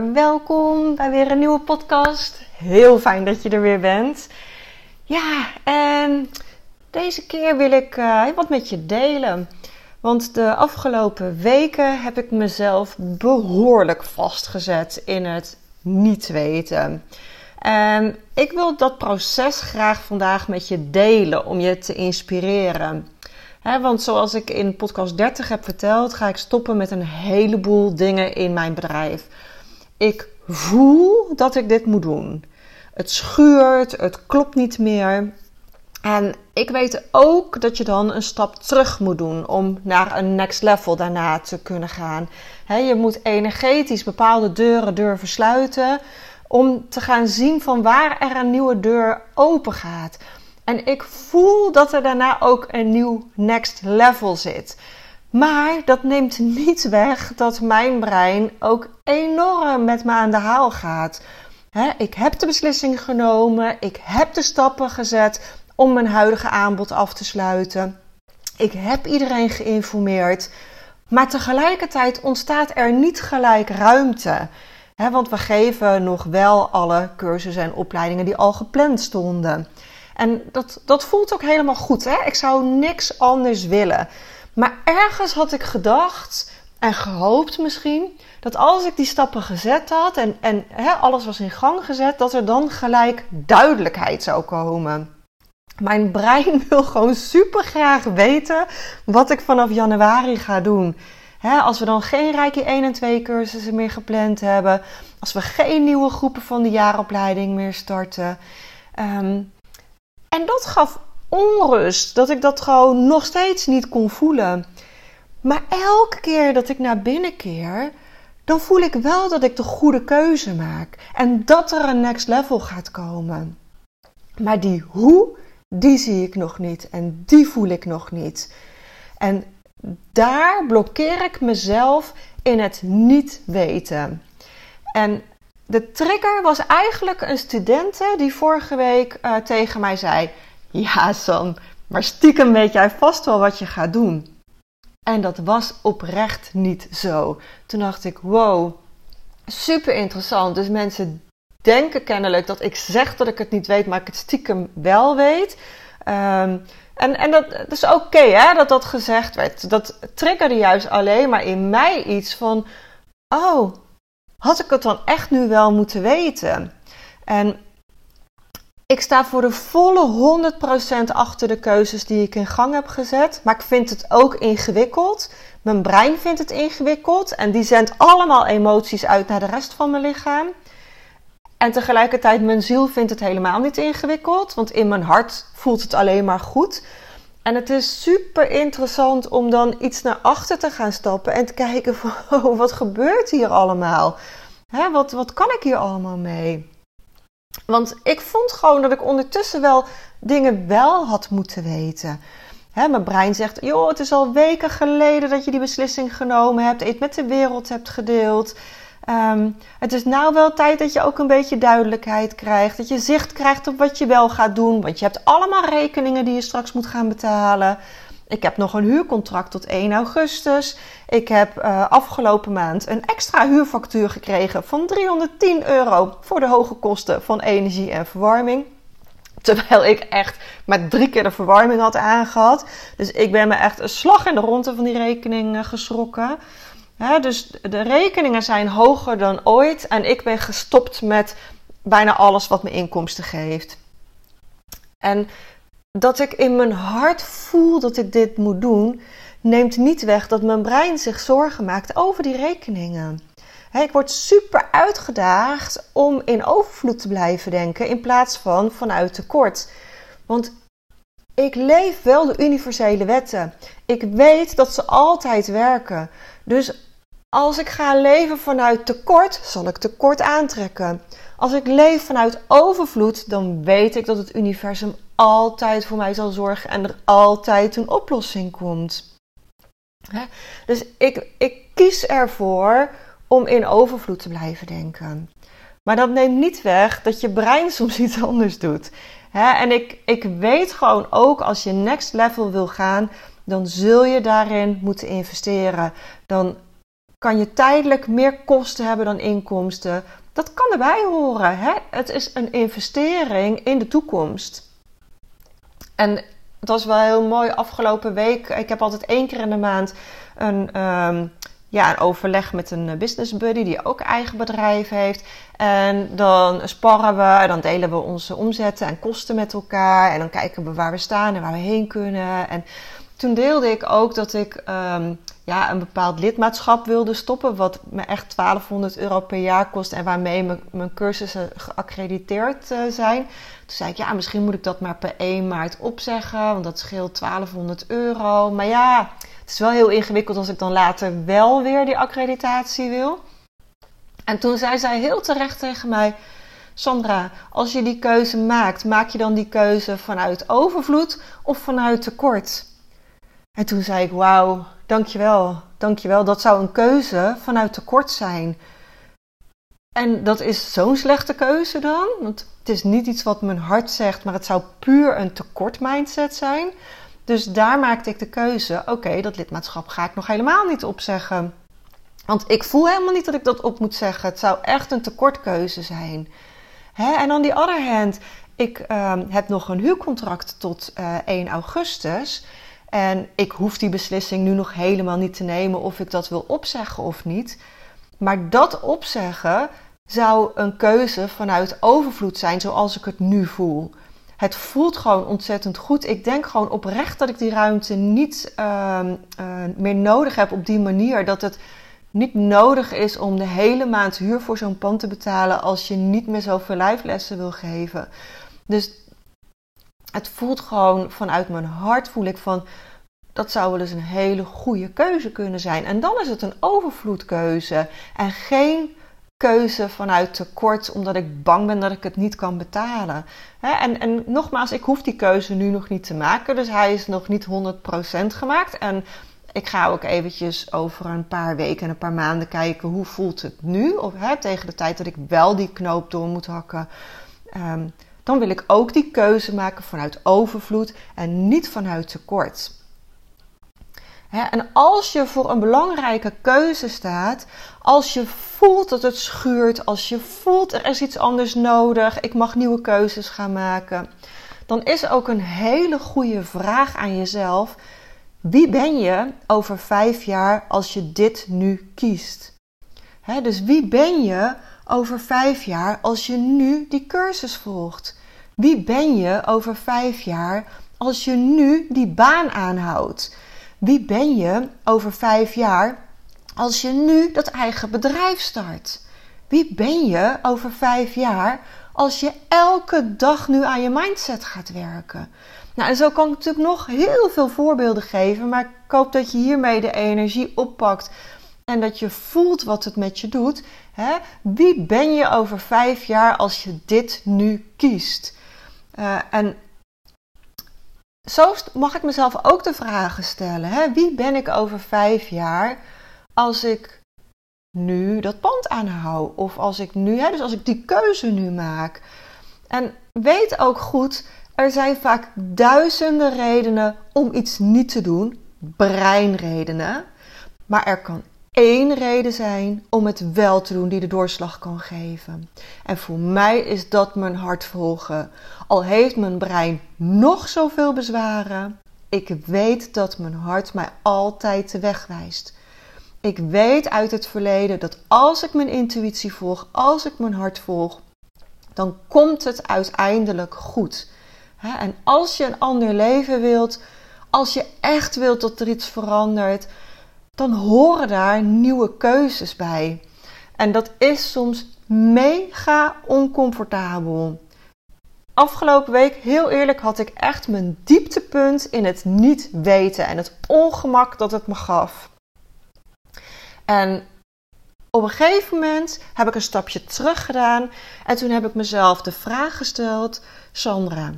Welkom bij weer een nieuwe podcast. Heel fijn dat je er weer bent. Ja, en deze keer wil ik uh, wat met je delen. Want de afgelopen weken heb ik mezelf behoorlijk vastgezet in het niet weten. En ik wil dat proces graag vandaag met je delen om je te inspireren. want zoals ik in podcast 30 heb verteld, ga ik stoppen met een heleboel dingen in mijn bedrijf. Ik voel dat ik dit moet doen. Het schuurt, het klopt niet meer. En ik weet ook dat je dan een stap terug moet doen om naar een next level daarna te kunnen gaan. je moet energetisch bepaalde deuren durven sluiten om te gaan zien van waar er een nieuwe deur open gaat. En ik voel dat er daarna ook een nieuw next level zit. Maar dat neemt niet weg dat mijn brein ook enorm met me aan de haal gaat. ik heb de beslissing genomen, ik heb de stappen gezet om mijn huidige aanbod af te sluiten. Ik heb iedereen geïnformeerd. Maar tegelijkertijd ontstaat er niet gelijk ruimte. want we geven nog wel alle cursussen en opleidingen die al gepland stonden. En dat, dat voelt ook helemaal goed. Hè? Ik zou niks anders willen. Maar ergens had ik gedacht en gehoopt misschien dat als ik die stappen gezet had en, en alles was in gang gezet, dat er dan gelijk duidelijkheid zou komen. Mijn brein wil gewoon super graag weten wat ik vanaf januari ga doen. als we dan geen Reiki 1 en 2 cursussen meer gepland hebben. Als we geen nieuwe groepen van de jaaropleiding meer starten. Ehm, en dat gaf onrust. Dat ik dat gewoon nog steeds niet kon voelen. Maar elke keer dat ik naar binnen keer, dan voel ik wel dat ik de goede keuze maak. En dat er een next level gaat komen. Maar die hoe, die zie ik nog niet en die voel ik nog niet. En daar blokkeer ik mezelf in het niet weten. En de trigger was eigenlijk een studente die vorige week uh, tegen mij zei: Ja, Sam, maar stiekem weet jij vast wel wat je gaat doen. En dat was oprecht niet zo. Toen dacht ik: Wow, super interessant. Dus mensen denken kennelijk dat ik zeg dat ik het niet weet, maar ik het stiekem wel weet. Um, en, en dat, dat is oké hè, dat dat gezegd werd. Dat triggerde juist alleen maar in mij iets van: Oh, had ik het dan echt nu wel moeten weten? En ik sta voor de volle 100% achter de keuzes die ik in gang heb gezet. Maar ik vind het ook ingewikkeld. Mijn brein vindt het ingewikkeld. En die zendt allemaal emoties uit naar de rest van mijn lichaam. En tegelijkertijd, mijn ziel vindt het helemaal niet ingewikkeld. Want in mijn hart voelt het alleen maar goed. En het is super interessant om dan iets naar achter te gaan stappen. En te kijken van, oh, wat gebeurt hier allemaal? Hè, wat, wat kan ik hier allemaal mee? Want ik vond gewoon dat ik ondertussen wel dingen wel had moeten weten. mijn brein zegt: joh, het is al weken geleden dat je die beslissing genomen hebt, iets met de wereld hebt gedeeld. Ehm, het is nou wel tijd dat je ook een beetje duidelijkheid krijgt. Dat je zicht krijgt op wat je wel gaat doen. Want je hebt allemaal rekeningen die je straks moet gaan betalen. Ik heb nog een huurcontract tot 1 augustus. Ik heb uh, afgelopen maand een extra huurfactuur gekregen van 310 euro voor de hoge kosten van energie en verwarming. Terwijl ik echt maar drie keer de verwarming had aangehad. Dus ik ben me echt een slag in de ronde van die rekening uh, geschrokken. dus de rekeningen zijn hoger dan ooit. En ik ben gestopt met bijna alles wat me inkomsten geeft. En dat ik in mijn hart voel dat ik dit moet doen, neemt niet weg dat mijn brein zich zorgen maakt over die rekeningen. ik word super uitgedaagd om in overvloed te blijven denken in plaats van vanuit tekort. Want ik leef wel de universele wetten. Ik weet dat ze altijd werken. Dus als ik ga leven vanuit tekort, zal ik tekort aantrekken. Als ik leef vanuit overvloed, dan weet ik dat het universum altijd voor mij zal zorgen en er altijd een oplossing komt. Dus ik, ik kies ervoor om in overvloed te blijven denken. Maar dat neemt niet weg dat je brein soms iets anders doet. En ik, ik weet gewoon ook als je next level wil gaan, dan zul je daarin moeten investeren. Dan kan je tijdelijk meer kosten hebben dan inkomsten. Dat kan erbij horen. Hè? Het is een investering in de toekomst. En het was wel heel mooi afgelopen week. Ik heb altijd één keer in de maand een, um, ja, een overleg met een business buddy die ook eigen bedrijf heeft. En dan sparren we en dan delen we onze omzetten en kosten met elkaar. En dan kijken we waar we staan en waar we heen kunnen. En toen deelde ik ook dat ik um, ja, een bepaald lidmaatschap wilde stoppen, wat me echt 1200 euro per jaar kost en waarmee mijn, cursussen geaccrediteerd uh, zijn. Toen zei ik, ja, misschien moet ik dat maar per 1 maart opzeggen, want dat scheelt 1200 euro. Maar ja, het is wel heel ingewikkeld als ik dan later wel weer die accreditatie wil. En toen zei zij heel terecht tegen mij: Sandra, als je die keuze maakt, maak je dan die keuze vanuit overvloed of vanuit tekort? En toen zei ik: Wauw, dankjewel, dankjewel. Dat zou een keuze vanuit tekort zijn. En dat is zo'n slechte keuze dan, want het is niet iets wat mijn hart zegt, maar het zou puur een tekort mindset zijn. Dus daar maakte ik de keuze: oké, dat lidmaatschap ga ik nog helemaal niet opzeggen. Want ik voel helemaal niet dat ik dat op moet zeggen. Het zou echt een tekortkeuze zijn. Hè? En aan die andere hand, ik uh, heb nog een huurcontract tot uh, eh, 1 augustus. En ik hoef die beslissing nu nog helemaal niet te nemen of ik dat wil opzeggen of niet. Maar dat opzeggen zou een keuze vanuit overvloed zijn, zoals ik het nu voel. Het voelt gewoon ontzettend goed. Ik denk gewoon oprecht dat ik die ruimte niet uh, uh, meer nodig heb op die manier. Dat het niet nodig is om de hele maand huur voor zo'n pand te betalen als je niet meer zoveel lijflessen wil geven. Dus het voelt gewoon vanuit mijn hart voel ik van dat zou wel eens een hele goede keuze kunnen zijn. En dan is het een overvloedkeuze en geen keuze vanuit tekort omdat ik bang ben dat ik het niet kan betalen. En, en nogmaals, ik hoef die keuze nu nog niet te maken, dus hij is nog niet 100% gemaakt. En ik ga ook eventjes over een paar weken en een paar maanden kijken hoe voelt het nu. Of hè, tegen de tijd dat ik wel die knoop door moet hakken. Um, dan wil ik ook die keuze maken vanuit overvloed en niet vanuit tekort. En als je voor een belangrijke keuze staat, als je voelt dat het schuurt, als je voelt er is iets anders nodig, ik mag nieuwe keuzes gaan maken, dan is ook een hele goede vraag aan jezelf wie ben je over vijf jaar als je dit nu kiest? dus wie ben je over vijf jaar als je nu die cursus volgt? Wie ben je over vijf jaar als je nu die baan aanhoudt? Wie ben je over vijf jaar als je nu dat eigen bedrijf start? Wie ben je over vijf jaar als je elke dag nu aan je mindset gaat werken? Nou, en zo kan ik natuurlijk nog heel veel voorbeelden geven, maar ik hoop dat je hiermee de energie oppakt en dat je voelt wat het met je doet. Hè? Wie ben je over vijf jaar als je dit nu kiest? Uh, en zo mag ik mezelf ook de vragen stellen. Hè? Wie ben ik over vijf jaar als ik nu dat pand aanhoud? Of als ik nu, hè, dus als ik die keuze nu maak. En weet ook goed er zijn vaak duizenden redenen om iets niet te doen, breinredenen. Maar er kan één reden zijn om het wel te doen die de doorslag kan geven. En voor mij is dat mijn hart volgen. Al heeft mijn brein nog zoveel bezwaren, ik weet dat mijn hart mij altijd de weg wijst. Ik weet uit het verleden dat als ik mijn intuïtie volg, als ik mijn hart volg, dan komt het uiteindelijk goed. En als je een ander leven wilt, als je echt wilt dat er iets verandert, dan horen daar nieuwe keuzes bij. En dat is soms mega oncomfortabel. afgelopen week, heel eerlijk, had ik echt mijn dieptepunt in het niet weten en het ongemak dat het me gaf. En op een gegeven moment heb ik een stapje terug gedaan en toen heb ik mezelf de vraag gesteld: Sandra,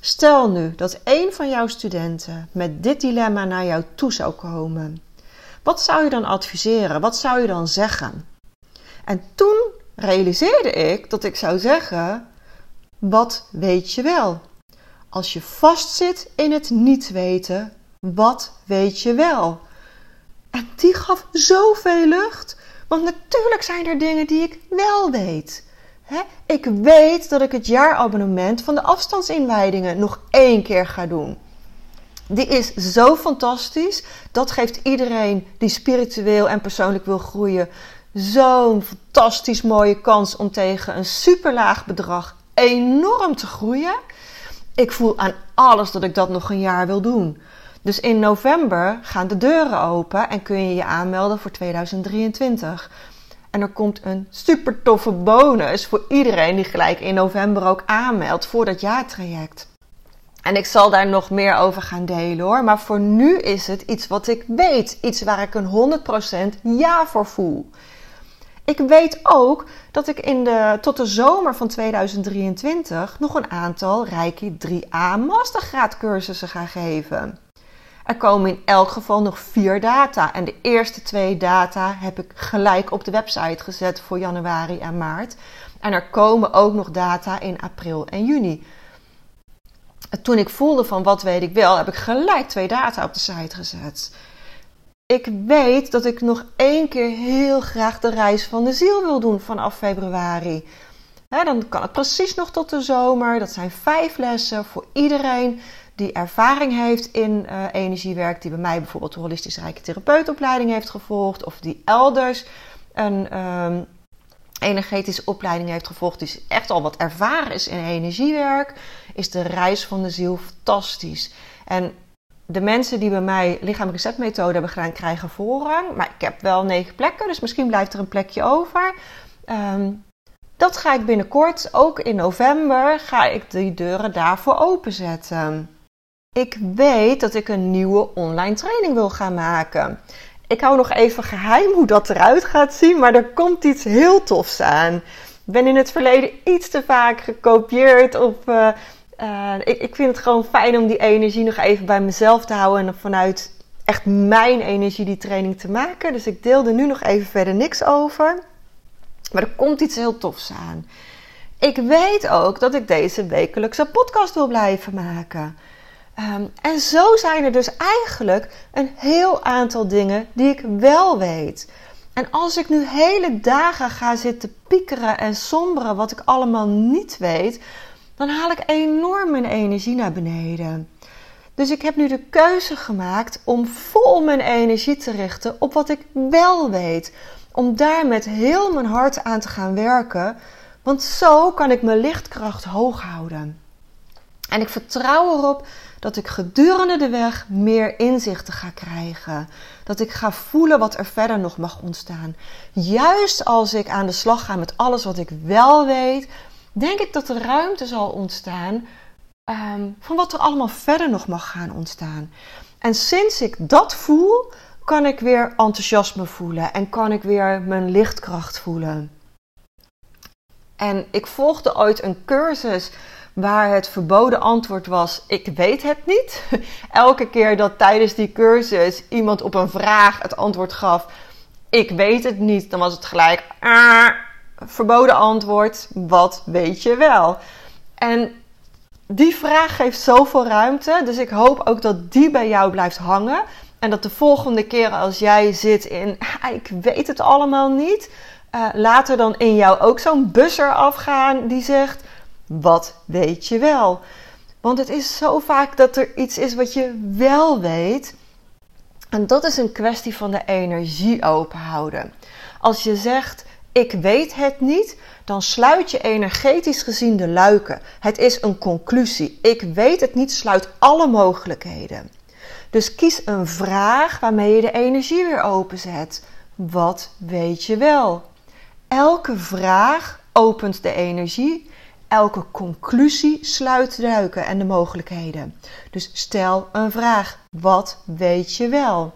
stel nu dat een van jouw studenten met dit dilemma naar jou toe zou komen. Wat zou je dan adviseren? Wat zou je dan zeggen? En toen realiseerde ik dat ik zou zeggen: Wat weet je wel? Als je vastzit in het niet weten, wat weet je wel? En die gaf zoveel lucht. Want natuurlijk zijn er dingen die ik wel weet. Ik weet dat ik het jaarabonnement van de afstandsinwijdingen nog één keer ga doen. Die is zo fantastisch. Dat geeft iedereen die spiritueel en persoonlijk wil groeien zo'n fantastisch mooie kans om tegen een superlaag bedrag enorm te groeien. Ik voel aan alles dat ik dat nog een jaar wil doen. Dus in november gaan de deuren open en kun je je aanmelden voor 2023. En er komt een super toffe bonus voor iedereen die gelijk in november ook aanmeldt voor dat jaartraject. En ik zal daar nog meer over gaan delen hoor. Maar voor nu is het iets wat ik weet. Iets waar ik een 100% ja voor voel. Ik weet ook dat ik in de, tot de zomer van 2023 nog een aantal Reiki 3A mastergraadcursussen ga geven. Er komen in elk geval nog vier data. En de eerste twee data heb ik gelijk op de website gezet voor januari en maart. En er komen ook nog data in april en juni. Toen ik voelde van wat weet ik wel, heb ik gelijk twee data op de site gezet. Ik weet dat ik nog één keer heel graag de reis van de ziel wil doen vanaf februari. dan kan het precies nog tot de zomer. Dat zijn vijf lessen voor iedereen die ervaring heeft in uh, energiewerk, die bij mij bijvoorbeeld de holistisch rijke therapeutopleiding heeft gevolgd, of die elders een um, energetische opleiding heeft gevolgd, die echt al wat ervaren is in energiewerk, is de reis van de ziel fantastisch. En de mensen die bij mij lichamelijke zetmethode hebben gedaan, krijgen voorrang. Maar ik heb wel negen plekken, dus misschien blijft er een plekje over. Um, dat ga ik binnenkort, ook in november, ga ik die deuren daarvoor openzetten. Ik weet dat ik een nieuwe online training wil gaan maken. Ik hou nog even geheim hoe dat eruit gaat zien, maar er komt iets heel tofs aan. Ik ben in het verleden iets te vaak gekopieerd op. Uh, ik, ik, vind het gewoon fijn om die energie nog even bij mezelf te houden en vanuit echt mijn energie die training te maken. Dus ik deel er nu nog even verder niks over. Maar er komt iets heel tofs aan. Ik weet ook dat ik deze wekelijkse podcast wil blijven maken. Ehm, en zo zijn er dus eigenlijk een heel aantal dingen die ik wel weet. En als ik nu hele dagen ga zitten piekeren en somberen wat ik allemaal niet weet, dan haal ik enorm mijn energie naar beneden. Dus ik heb nu de keuze gemaakt om vol mijn energie te richten op wat ik wel weet. Om daar met heel mijn hart aan te gaan werken. Want zo kan ik mijn lichtkracht hoog houden. En ik vertrouw erop dat ik gedurende de weg meer inzichten ga krijgen. Dat ik ga voelen wat er verder nog mag ontstaan. Juist als ik aan de slag ga met alles wat ik wel weet, denk ik dat er ruimte zal ontstaan um, van wat er allemaal verder nog mag gaan ontstaan. En sinds ik dat voel, kan ik weer enthousiasme voelen en kan ik weer mijn lichtkracht voelen. En ik volgde ooit een cursus waar het verboden antwoord was: Ik weet het niet. Elke keer dat tijdens die cursus iemand op een vraag het antwoord gaf: Ik weet het niet, dan was het gelijk: ah, Verboden antwoord, wat weet je wel? En die vraag geeft zoveel ruimte, dus ik hoop ook dat die bij jou blijft hangen. En dat de volgende keer als jij zit in: ah, Ik weet het allemaal niet. Uh, laat er dan in jou ook zo'n busser afgaan die zegt: wat weet je wel? Want het is zo vaak dat er iets is wat je wel weet. En dat is een kwestie van de energie openhouden. Als je zegt, ik weet het niet, dan sluit je energetisch gezien de luiken. Het is een conclusie. Ik weet het niet, sluit alle mogelijkheden. Dus kies een vraag waarmee je de energie weer openzet. Wat weet je wel? Elke vraag opent de energie elke conclusie sluit duiken en de mogelijkheden. Dus stel een vraag. Wat weet je wel?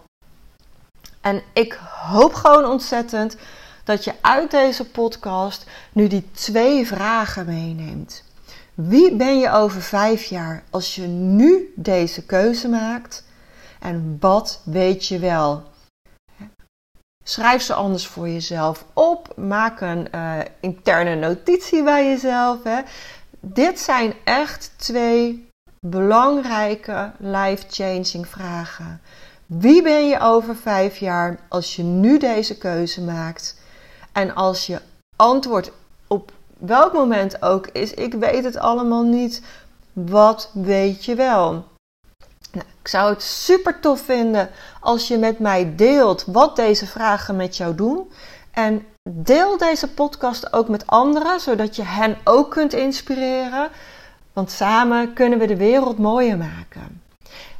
En ik hoop gewoon ontzettend dat je uit deze podcast nu die twee vragen meeneemt. Wie ben je over vijf jaar als je nu deze keuze maakt? En wat weet je wel? Schrijf ze anders voor jezelf op. Maak een uh, interne notitie bij jezelf. Hè. Dit zijn echt twee belangrijke life-changing vragen. Wie ben je over vijf jaar als je nu deze keuze maakt? En als je antwoord op welk moment ook is: ik weet het allemaal niet. Wat weet je wel? Nou, ik zou het super tof vinden als je met mij deelt wat deze vragen met jou doen. En deel deze podcast ook met anderen, zodat je hen ook kunt inspireren. Want samen kunnen we de wereld mooier maken.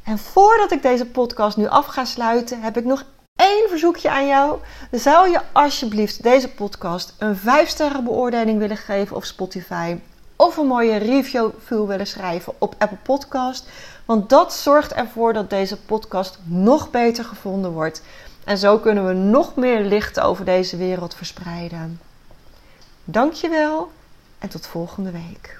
En voordat ik deze podcast nu af ga sluiten, heb ik nog één verzoekje aan jou. Zou je alsjeblieft deze podcast een 5-sterren beoordeling willen geven op Spotify? Of een mooie review willen schrijven op Apple Podcast? Want dat zorgt ervoor dat deze podcast nog beter gevonden wordt. En zo kunnen we nog meer licht over deze wereld verspreiden. Dankjewel en tot volgende week.